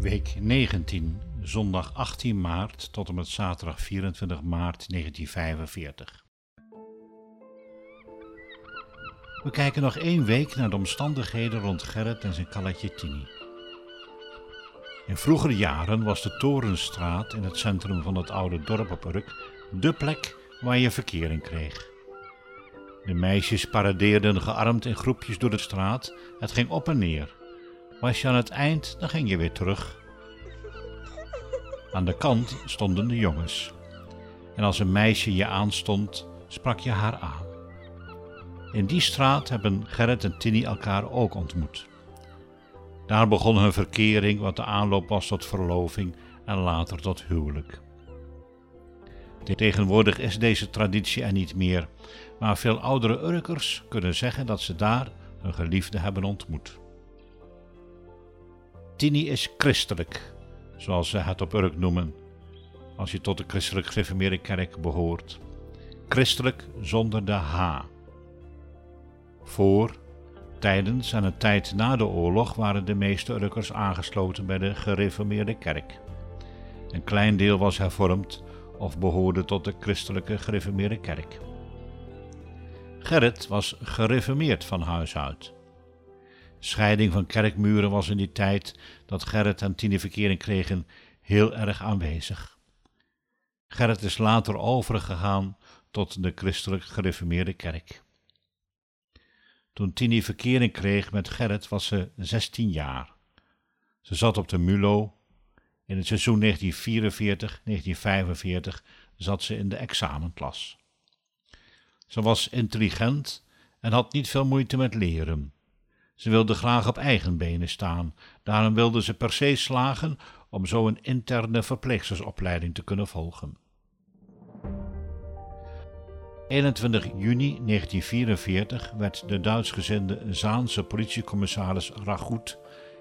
Week 19, zondag 18 maart tot en met zaterdag 24 maart 1945. We kijken nog één week naar de omstandigheden rond Gerrit en zijn kalletje Tini. In vroegere jaren was de Torenstraat in het centrum van het oude dorp op Urk de plek waar je verkering kreeg. De meisjes paradeerden gearmd in groepjes door de straat. Het ging op en neer. Was je aan het eind, dan ging je weer terug. Aan de kant stonden de jongens. En als een meisje je aanstond, sprak je haar aan. In die straat hebben Gerrit en Tini elkaar ook ontmoet. Daar begon hun verkering, wat de aanloop was tot verloving en later tot huwelijk. Tegenwoordig is deze traditie er niet meer, maar veel oudere Urkers kunnen zeggen dat ze daar hun geliefde hebben ontmoet. Tini is christelijk, zoals ze het op Urk noemen, als je tot de christelijk gereformeerde kerk behoort. Christelijk zonder de H. Voor, tijdens en een tijd na de oorlog waren de meeste Urkers aangesloten bij de gereformeerde kerk. Een klein deel was hervormd of behoorde tot de christelijke gereformeerde kerk. Gerrit was gereformeerd van huis uit. Scheiding van kerkmuren was in die tijd dat Gerrit en Tine verkering kregen heel erg aanwezig. Gerrit is later overgegaan tot de christelijk gereformeerde kerk. Toen Tini verkering kreeg met Gerrit was ze 16 jaar. Ze zat op de MULO. In het seizoen 1944-1945 zat ze in de examenklas. Ze was intelligent en had niet veel moeite met leren. Ze wilde graag op eigen benen staan, daarom wilde ze per se slagen om zo een interne verpleegstersopleiding te kunnen volgen. 21 juni 1944 werd de Duitsgezinde Zaanse politiecommissaris Ragout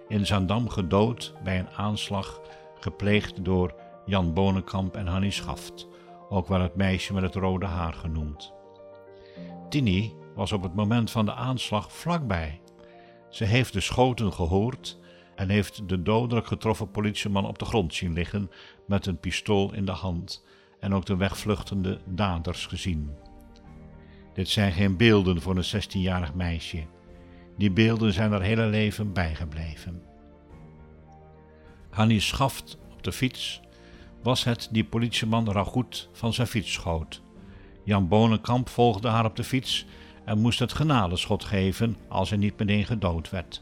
in Zaandam gedood bij een aanslag gepleegd door Jan Bonenkamp en Hannie Schaft, ook wel het meisje met het rode haar genoemd. Tini was op het moment van de aanslag vlakbij. Ze heeft de schoten gehoord en heeft de dodelijk getroffen politieman op de grond zien liggen met een pistool in de hand en ook de wegvluchtende daders gezien. Dit zijn geen beelden voor een 16-jarig meisje. Die beelden zijn haar hele leven bijgebleven. Hannie Schaft op de fiets was het die politieman Ragout van zijn fiets schoot. Jan Bonenkamp volgde haar op de fiets en moest het genadeschot geven als hij niet meteen gedood werd.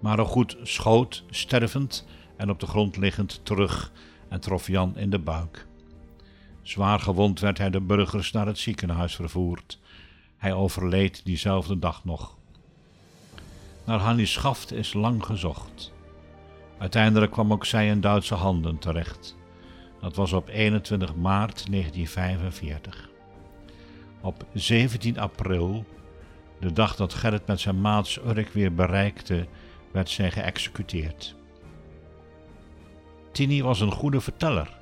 Maar Ragout schoot, stervend en op de grond liggend, terug en trof Jan in de buik. Zwaar gewond werd hij de burgers naar het ziekenhuis vervoerd. Hij overleed diezelfde dag nog. Naar Hannie Schaft is lang gezocht. Uiteindelijk kwam ook zij in Duitse handen terecht. Dat was op 21 maart 1945. Op 17 april, de dag dat Gerrit met zijn maats Urk weer bereikte, werd zij geëxecuteerd. Tini was een goede verteller.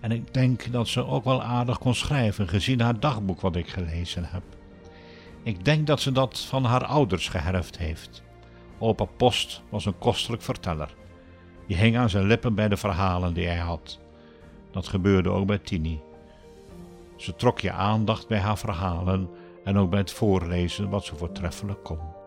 En ik denk dat ze ook wel aardig kon schrijven, gezien haar dagboek wat ik gelezen heb. Ik denk dat ze dat van haar ouders geherfd heeft. Opa Post was een kostelijk verteller. Die hing aan zijn lippen bij de verhalen die hij had. Dat gebeurde ook bij Tini. Ze trok je aandacht bij haar verhalen en ook bij het voorlezen wat ze voortreffelijk kon.